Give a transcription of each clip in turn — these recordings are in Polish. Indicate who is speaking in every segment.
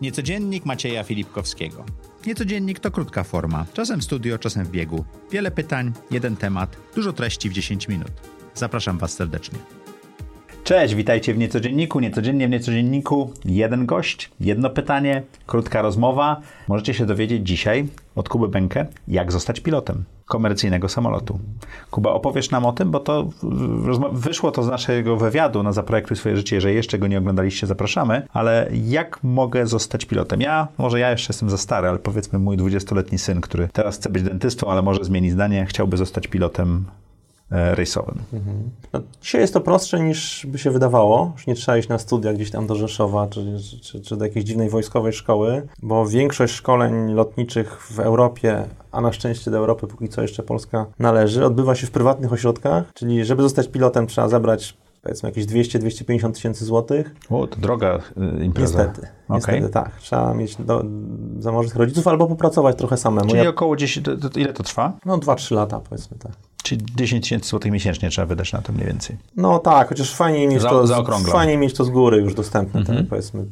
Speaker 1: Niecodziennik Macieja Filipkowskiego. Niecodziennik to krótka forma, czasem w studio, czasem w biegu. Wiele pytań, jeden temat, dużo treści w 10 minut. Zapraszam Was serdecznie. Cześć, witajcie w Niecodzienniku. Niecodziennie w Niecodzienniku jeden gość, jedno pytanie, krótka rozmowa. Możecie się dowiedzieć dzisiaj od Kuby Bękę, jak zostać pilotem komercyjnego samolotu. Kuba, opowiesz nam o tym, bo to wyszło to z naszego wywiadu na Zaprojektuj swoje życie. Jeżeli jeszcze go nie oglądaliście, zapraszamy. Ale jak mogę zostać pilotem? Ja, może ja jeszcze jestem za stary, ale powiedzmy mój 20-letni syn, który teraz chce być dentystą, ale może zmieni zdanie, chciałby zostać pilotem rejsowym. Mhm.
Speaker 2: No, dzisiaj jest to prostsze niż by się wydawało. Już nie trzeba iść na studia gdzieś tam do Rzeszowa czy, czy, czy do jakiejś dziwnej wojskowej szkoły, bo większość szkoleń lotniczych w Europie, a na szczęście do Europy póki co jeszcze Polska należy, odbywa się w prywatnych ośrodkach, czyli żeby zostać pilotem trzeba zebrać powiedzmy jakieś 200-250 tysięcy złotych.
Speaker 1: O, to droga y, impreza.
Speaker 2: Niestety, okay. niestety tak. Trzeba mieć do, zamożnych rodziców albo popracować trochę samemu.
Speaker 1: Czyli ja... około 10, to, to ile to trwa?
Speaker 2: No 2-3 lata powiedzmy tak.
Speaker 1: Czyli 10 tysięcy złotych miesięcznie trzeba wydać na to mniej więcej.
Speaker 2: No tak, chociaż fajnie mieć, za, to, mieć to z góry już dostępne, mhm. tak, powiedzmy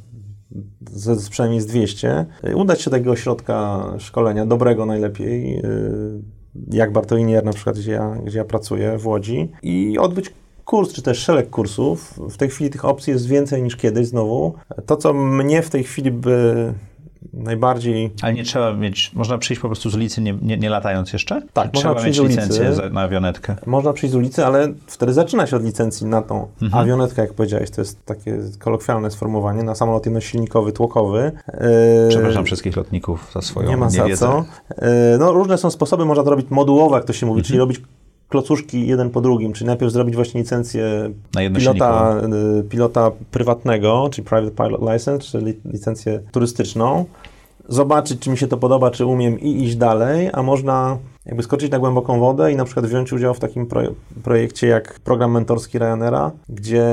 Speaker 2: z, z, przynajmniej z 200. Udać się do takiego ośrodka szkolenia, dobrego najlepiej, y, jak Bartolinier na przykład, gdzie ja, gdzie ja pracuję w Łodzi i odbyć kurs, czy też szereg kursów. W tej chwili tych opcji jest więcej niż kiedyś znowu. To, co mnie w tej chwili by najbardziej...
Speaker 1: Ale nie trzeba mieć, można przyjść po prostu z ulicy nie, nie, nie latając jeszcze?
Speaker 2: Tak,
Speaker 1: trzeba
Speaker 2: można przyjść mieć
Speaker 1: licencję ulicy, na awionetkę.
Speaker 2: Można przyjść z ulicy, ale wtedy zaczyna się od licencji na tą mhm. awionetkę, jak powiedziałeś, to jest takie kolokwialne sformułowanie, na samolot jednosilnikowy, tłokowy.
Speaker 1: Przepraszam wszystkich lotników za swoją
Speaker 2: Nie ma
Speaker 1: za
Speaker 2: co. No, różne są sposoby, można to robić modułowo, jak to się mówi, mhm. czyli robić klocuszki jeden po drugim, czyli najpierw zrobić właśnie licencję pilota, y, pilota prywatnego, czyli Private Pilot License, czyli licencję turystyczną, zobaczyć, czy mi się to podoba, czy umiem i iść dalej, a można jakby skoczyć na głęboką wodę i na przykład wziąć udział w takim projekcie jak program mentorski Ryanaira, gdzie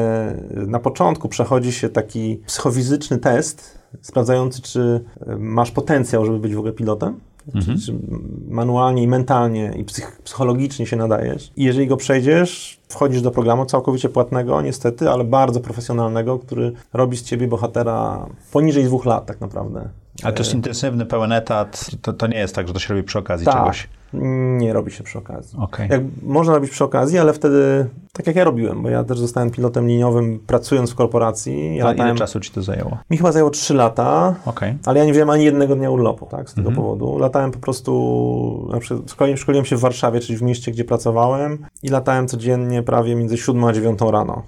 Speaker 2: na początku przechodzi się taki psychofizyczny test, sprawdzający, czy masz potencjał, żeby być w ogóle pilotem mhm. czy, czy, manualnie i mentalnie i psych, psychologicznie się nadajesz. I jeżeli go przejdziesz, wchodzisz do programu całkowicie płatnego, niestety, ale bardzo profesjonalnego, który robi z ciebie bohatera poniżej dwóch lat tak naprawdę.
Speaker 1: Ale to jest intensywny, pełen etat, to, to nie jest tak, że to się robi przy okazji tak. czegoś.
Speaker 2: Nie robi się przy okazji. Okay. Jak, można robić przy okazji, ale wtedy, tak jak ja robiłem, bo ja też zostałem pilotem liniowym pracując w korporacji. Ja
Speaker 1: A latałem, ile czasu ci to zajęło?
Speaker 2: Mi chyba zajęło 3 lata, okay. ale ja nie wziąłem ani jednego dnia urlopu, tak, z tego mhm. powodu. Latałem po prostu, na przykład szkoliłem, szkoliłem się w Warszawie, czyli w mieście, gdzie pracowałem i latałem codziennie prawie między 7 a 9 rano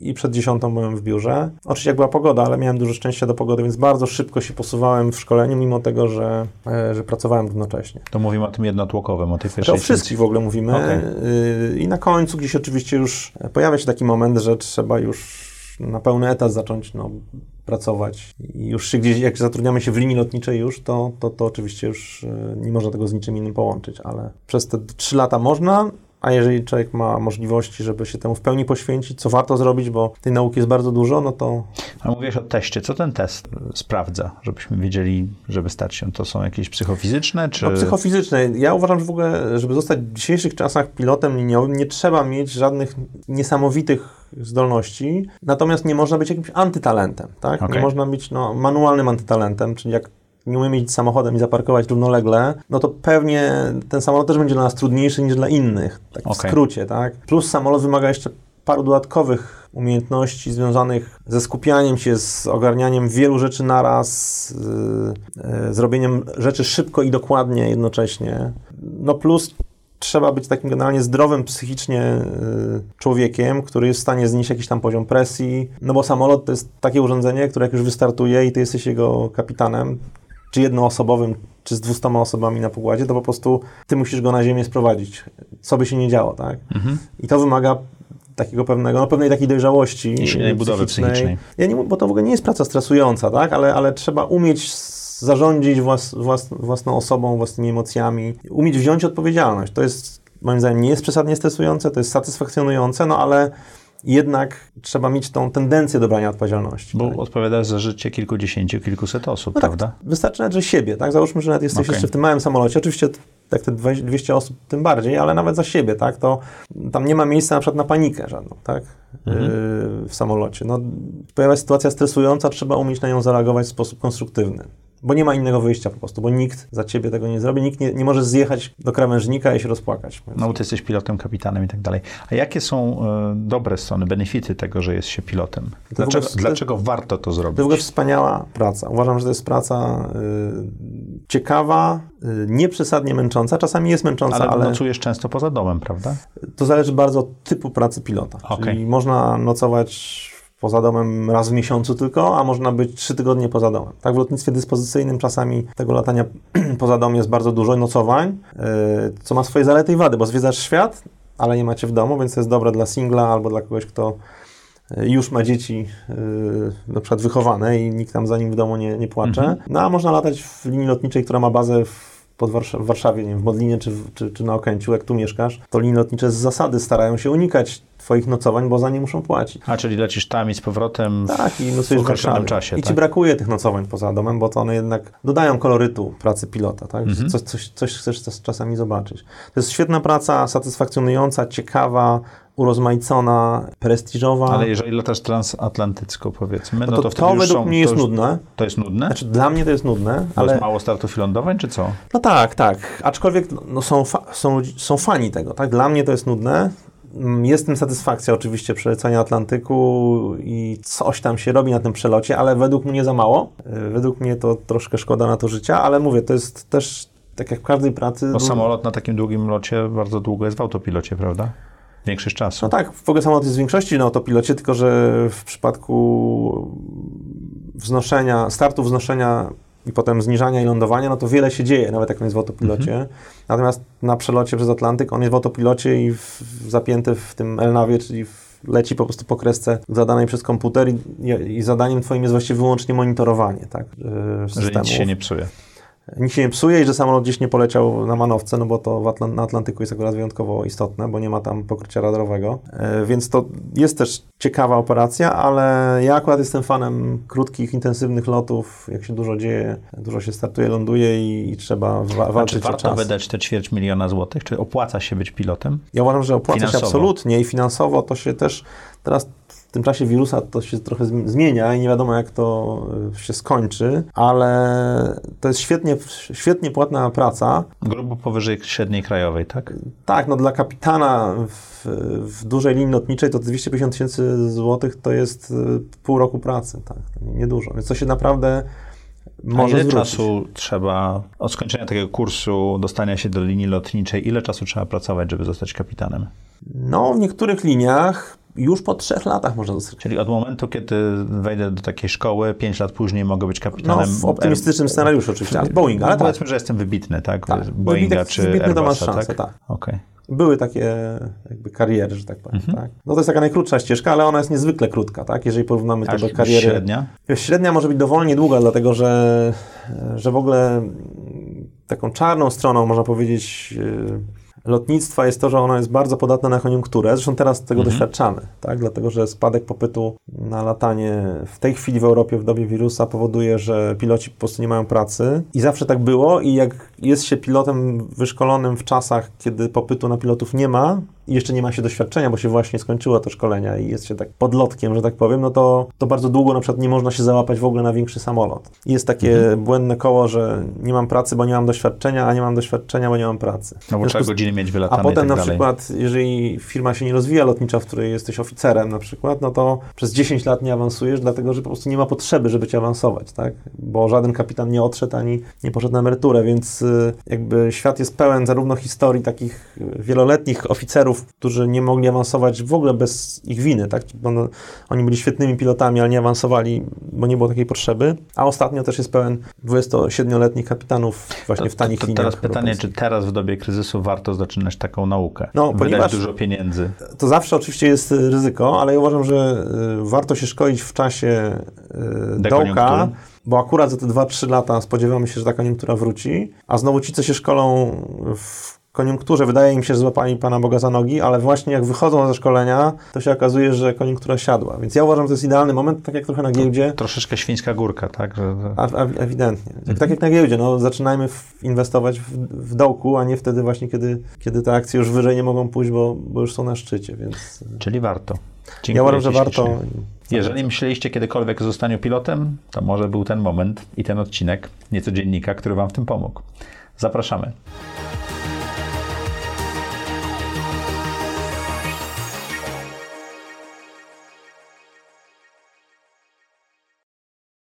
Speaker 2: i przed dziesiątą byłem w biurze. Oczywiście jak była pogoda, ale miałem dużo szczęścia do pogody, więc bardzo szybko się posuwałem w szkoleniu, mimo tego, że, e, że pracowałem równocześnie.
Speaker 1: To mówimy o tym jednotłokowym, o tej pierwszej
Speaker 2: To o wszystkich w ogóle mówimy. Okay. I na końcu gdzieś oczywiście już pojawia się taki moment, że trzeba już na pełny etat zacząć no, pracować. I już się gdzieś, jak zatrudniamy się w linii lotniczej już, to, to, to oczywiście już e, nie można tego z niczym innym połączyć, ale przez te trzy lata można, a jeżeli człowiek ma możliwości, żeby się temu w pełni poświęcić, co warto zrobić, bo tej nauki jest bardzo dużo, no to...
Speaker 1: A mówisz o teście. Co ten test sprawdza, żebyśmy wiedzieli, żeby stać się? To są jakieś psychofizyczne, czy...
Speaker 2: No, psychofizyczne. Ja uważam, że w ogóle, żeby zostać w dzisiejszych czasach pilotem liniowym, nie trzeba mieć żadnych niesamowitych zdolności, natomiast nie można być jakimś antytalentem, tak? Okay. Nie można być no, manualnym antytalentem, czyli jak nie umiemy jeździć samochodem i zaparkować równolegle, no to pewnie ten samolot też będzie dla nas trudniejszy niż dla innych, tak okay. w skrócie, tak? Plus samolot wymaga jeszcze paru dodatkowych umiejętności związanych ze skupianiem się, z ogarnianiem wielu rzeczy naraz, yy, zrobieniem rzeczy szybko i dokładnie jednocześnie. No plus trzeba być takim generalnie zdrowym psychicznie y, człowiekiem, który jest w stanie znieść jakiś tam poziom presji, no bo samolot to jest takie urządzenie, które jak już wystartuje i ty jesteś jego kapitanem, czy jednoosobowym, czy z dwustoma osobami na pokładzie, to po prostu ty musisz go na ziemię sprowadzić, co by się nie działo, tak? Mhm. I to wymaga takiego pewnego, no pewnej takiej dojrzałości
Speaker 1: I silnej budowy psychicznej.
Speaker 2: Ja nie, bo to w ogóle nie jest praca stresująca, tak? Ale, ale trzeba umieć zarządzić włas, włas, własną osobą, własnymi emocjami, umieć wziąć odpowiedzialność. To jest, moim zdaniem, nie jest przesadnie stresujące, to jest satysfakcjonujące, no ale jednak trzeba mieć tą tendencję do brania odpowiedzialności.
Speaker 1: Bo tak? odpowiadasz za życie kilkudziesięciu, kilkuset osób,
Speaker 2: no
Speaker 1: tak, prawda?
Speaker 2: Tak, wystarczy nawet, że siebie, tak? Załóżmy, że nawet jesteś okay. jeszcze w tym małym samolocie. Oczywiście jak te 200 osób, tym bardziej, ale nawet za siebie, tak? To tam nie ma miejsca na przykład na panikę żadną, tak? Mhm. Yy, w samolocie. No, pojawia się sytuacja stresująca, trzeba umieć na nią zareagować w sposób konstruktywny. Bo nie ma innego wyjścia po prostu, bo nikt za ciebie tego nie zrobi, nikt nie, nie może zjechać do krawężnika i się rozpłakać.
Speaker 1: No bo ty jesteś pilotem, kapitanem i tak dalej. A jakie są e, dobre strony, benefity tego, że jest się pilotem? Dlaczego, ogóle, dlaczego warto to zrobić?
Speaker 2: To w ogóle wspaniała praca. Uważam, że to jest praca y, ciekawa, y, nieprzesadnie męcząca. Czasami jest męcząca, ale...
Speaker 1: Ale nocujesz często poza domem, prawda?
Speaker 2: To zależy bardzo od typu pracy pilota. Okay. Czyli można nocować poza domem raz w miesiącu tylko, a można być trzy tygodnie poza domem. Tak w lotnictwie dyspozycyjnym czasami tego latania poza domem jest bardzo dużo, nocowań, yy, co ma swoje zalety i wady, bo zwiedzasz świat, ale nie macie w domu, więc to jest dobre dla singla albo dla kogoś, kto yy, już ma dzieci yy, na przykład wychowane i nikt tam za nim w domu nie, nie płacze. Mhm. No a można latać w linii lotniczej, która ma bazę w pod w Warszawie, nie wiem, w Modlinie czy, czy, czy na Okęciu, jak tu mieszkasz, to linie lotnicze z zasady starają się unikać Twoich nocowań, bo za nie muszą płacić.
Speaker 1: A, czyli lecisz tam i z powrotem
Speaker 2: tak, i w Warszawie. czasie. I tak? Ci brakuje tych nocowań poza domem, bo to one jednak dodają kolorytu pracy pilota, tak? Mhm. Coś, coś, coś chcesz czasami zobaczyć. To jest świetna praca, satysfakcjonująca, ciekawa, urozmaicona, prestiżowa.
Speaker 1: Ale jeżeli latasz transatlantycko, powiedzmy, no,
Speaker 2: no to,
Speaker 1: to,
Speaker 2: to według są, mnie jest nudne.
Speaker 1: To jest nudne?
Speaker 2: Znaczy, dla mnie to jest nudne,
Speaker 1: ale... jest mało startów i lądowań, czy co?
Speaker 2: No tak, tak. Aczkolwiek no, są, fa są, są fani tego, tak? Dla mnie to jest nudne. Mm, jest tym satysfakcja oczywiście przelecenia Atlantyku i coś tam się robi na tym przelocie, ale według mnie za mało. Y, według mnie to troszkę szkoda na to życia, ale mówię, to jest też tak jak w każdej pracy.
Speaker 1: Bo samolot na takim długim locie bardzo długo jest w autopilocie, prawda? Większość czasu.
Speaker 2: No tak, w ogóle samolot jest w większości na autopilocie, tylko że w przypadku wznoszenia, startu wznoszenia i potem zniżania i lądowania, no to wiele się dzieje, nawet jak on jest w autopilocie. Mhm. Natomiast na przelocie przez Atlantyk on jest w autopilocie i w, zapięty w tym LNAWie, czyli w, leci po prostu po kresce zadanej przez komputer i, i, zadaniem twoim jest właściwie wyłącznie monitorowanie, tak?
Speaker 1: Systemów. Że nic się nie psuje
Speaker 2: nic się nie psuje i że samolot gdzieś nie poleciał na manowce, no bo to Atlant na Atlantyku jest akurat wyjątkowo istotne, bo nie ma tam pokrycia radarowego. E, więc to jest też ciekawa operacja, ale ja akurat jestem fanem krótkich, intensywnych lotów, jak się dużo dzieje, dużo się startuje, ląduje i, i trzeba wa walczyć
Speaker 1: czy warto wydać te ćwierć miliona złotych? Czy opłaca się być pilotem?
Speaker 2: Ja uważam, że opłaca finansowo. się absolutnie i finansowo to się też teraz w tym czasie wirusa to się trochę zmienia i nie wiadomo, jak to e, się skończy, ale to jest świetnie, świetnie płatna praca.
Speaker 1: Grubo powyżej średniej krajowej, tak?
Speaker 2: Tak, no dla kapitana w, w dużej linii lotniczej to 250 tysięcy złotych to jest e, pół roku pracy, tak? Niedużo, więc to się naprawdę może
Speaker 1: A ile
Speaker 2: zwrócić.
Speaker 1: czasu trzeba od skończenia takiego kursu, dostania się do linii lotniczej, ile czasu trzeba pracować, żeby zostać kapitanem?
Speaker 2: No, w niektórych liniach już po trzech latach można zostać.
Speaker 1: Czyli od momentu, kiedy wejdę do takiej szkoły, pięć lat później mogę być kapitanem.
Speaker 2: No, w optymistycznym scenariuszu oczywiście, Boeing, ale
Speaker 1: no, Powiedzmy, tak. że jestem wybitny, tak? tak. Boeinga wybitny, czy
Speaker 2: wybitny
Speaker 1: Airbusa, to
Speaker 2: masz szansę, tak. tak.
Speaker 1: Okay.
Speaker 2: Były takie jakby kariery, że tak powiem. Mhm. Tak? No to jest taka najkrótsza ścieżka, ale ona jest niezwykle krótka, tak? Jeżeli porównamy to do kariery.
Speaker 1: Średnia?
Speaker 2: Średnia może być dowolnie długa, dlatego że, że w ogóle taką czarną stroną, można powiedzieć, lotnictwa jest to, że ono jest bardzo podatne na koniunkturę. Zresztą teraz tego mhm. doświadczamy, tak? dlatego że spadek popytu na latanie w tej chwili w Europie w dobie wirusa powoduje, że piloci po prostu nie mają pracy. I zawsze tak było i jak jest się pilotem wyszkolonym w czasach, kiedy popytu na pilotów nie ma, i jeszcze nie ma się doświadczenia, bo się właśnie skończyło to szkolenia i jest się tak podlotkiem, że tak powiem, no to, to bardzo długo na przykład nie można się załapać w ogóle na większy samolot. I jest takie mhm. błędne koło, że nie mam pracy, bo nie mam doświadczenia, a nie mam doświadczenia, bo nie mam pracy.
Speaker 1: No bo trzeba godziny mieć wylatane
Speaker 2: A potem
Speaker 1: tak
Speaker 2: na przykład, jeżeli firma się nie rozwija lotnicza, w której jesteś oficerem na przykład, no to przez 10 lat nie awansujesz, dlatego że po prostu nie ma potrzeby, żeby cię awansować, tak? Bo żaden kapitan nie odszedł ani nie poszedł na emeryturę, więc jakby świat jest pełen zarówno historii takich wieloletnich oficerów, którzy nie mogli awansować w ogóle bez ich winy, tak? Bo no, oni byli świetnymi pilotami, ale nie awansowali, bo nie było takiej potrzeby. A ostatnio też jest pełen 27-letnich kapitanów właśnie to, w tanich
Speaker 1: to, to
Speaker 2: Teraz
Speaker 1: pytanie, czy teraz w dobie kryzysu warto zaczynać taką naukę? No, ponieważ dużo pieniędzy.
Speaker 2: To zawsze oczywiście jest ryzyko, ale ja uważam, że y, warto się szkolić w czasie y, dołka, bo akurat za te 2-3 lata spodziewamy się, że ta koniunktura wróci, a znowu ci, co się szkolą w koniunkturze wydaje im się, że złapali Pana Boga za nogi, ale właśnie jak wychodzą ze szkolenia, to się okazuje, że koniunktura siadła. Więc ja uważam, że to jest idealny moment, tak jak trochę na giełdzie.
Speaker 1: Troszeczkę świńska górka, tak? Że...
Speaker 2: A, a, ewidentnie. Mhm. Tak jak na giełdzie, no, zaczynajmy w, inwestować w, w, dołku, a nie wtedy właśnie, kiedy, kiedy te akcje już wyżej nie mogą pójść, bo, bo już są na szczycie, więc...
Speaker 1: Czyli warto.
Speaker 2: Dziękuję ja uważam, że warto.
Speaker 1: Jeżeli myśleliście kiedykolwiek o zostaniu pilotem, to może był ten moment i ten odcinek niecodziennika, który Wam w tym pomógł. Zapraszamy.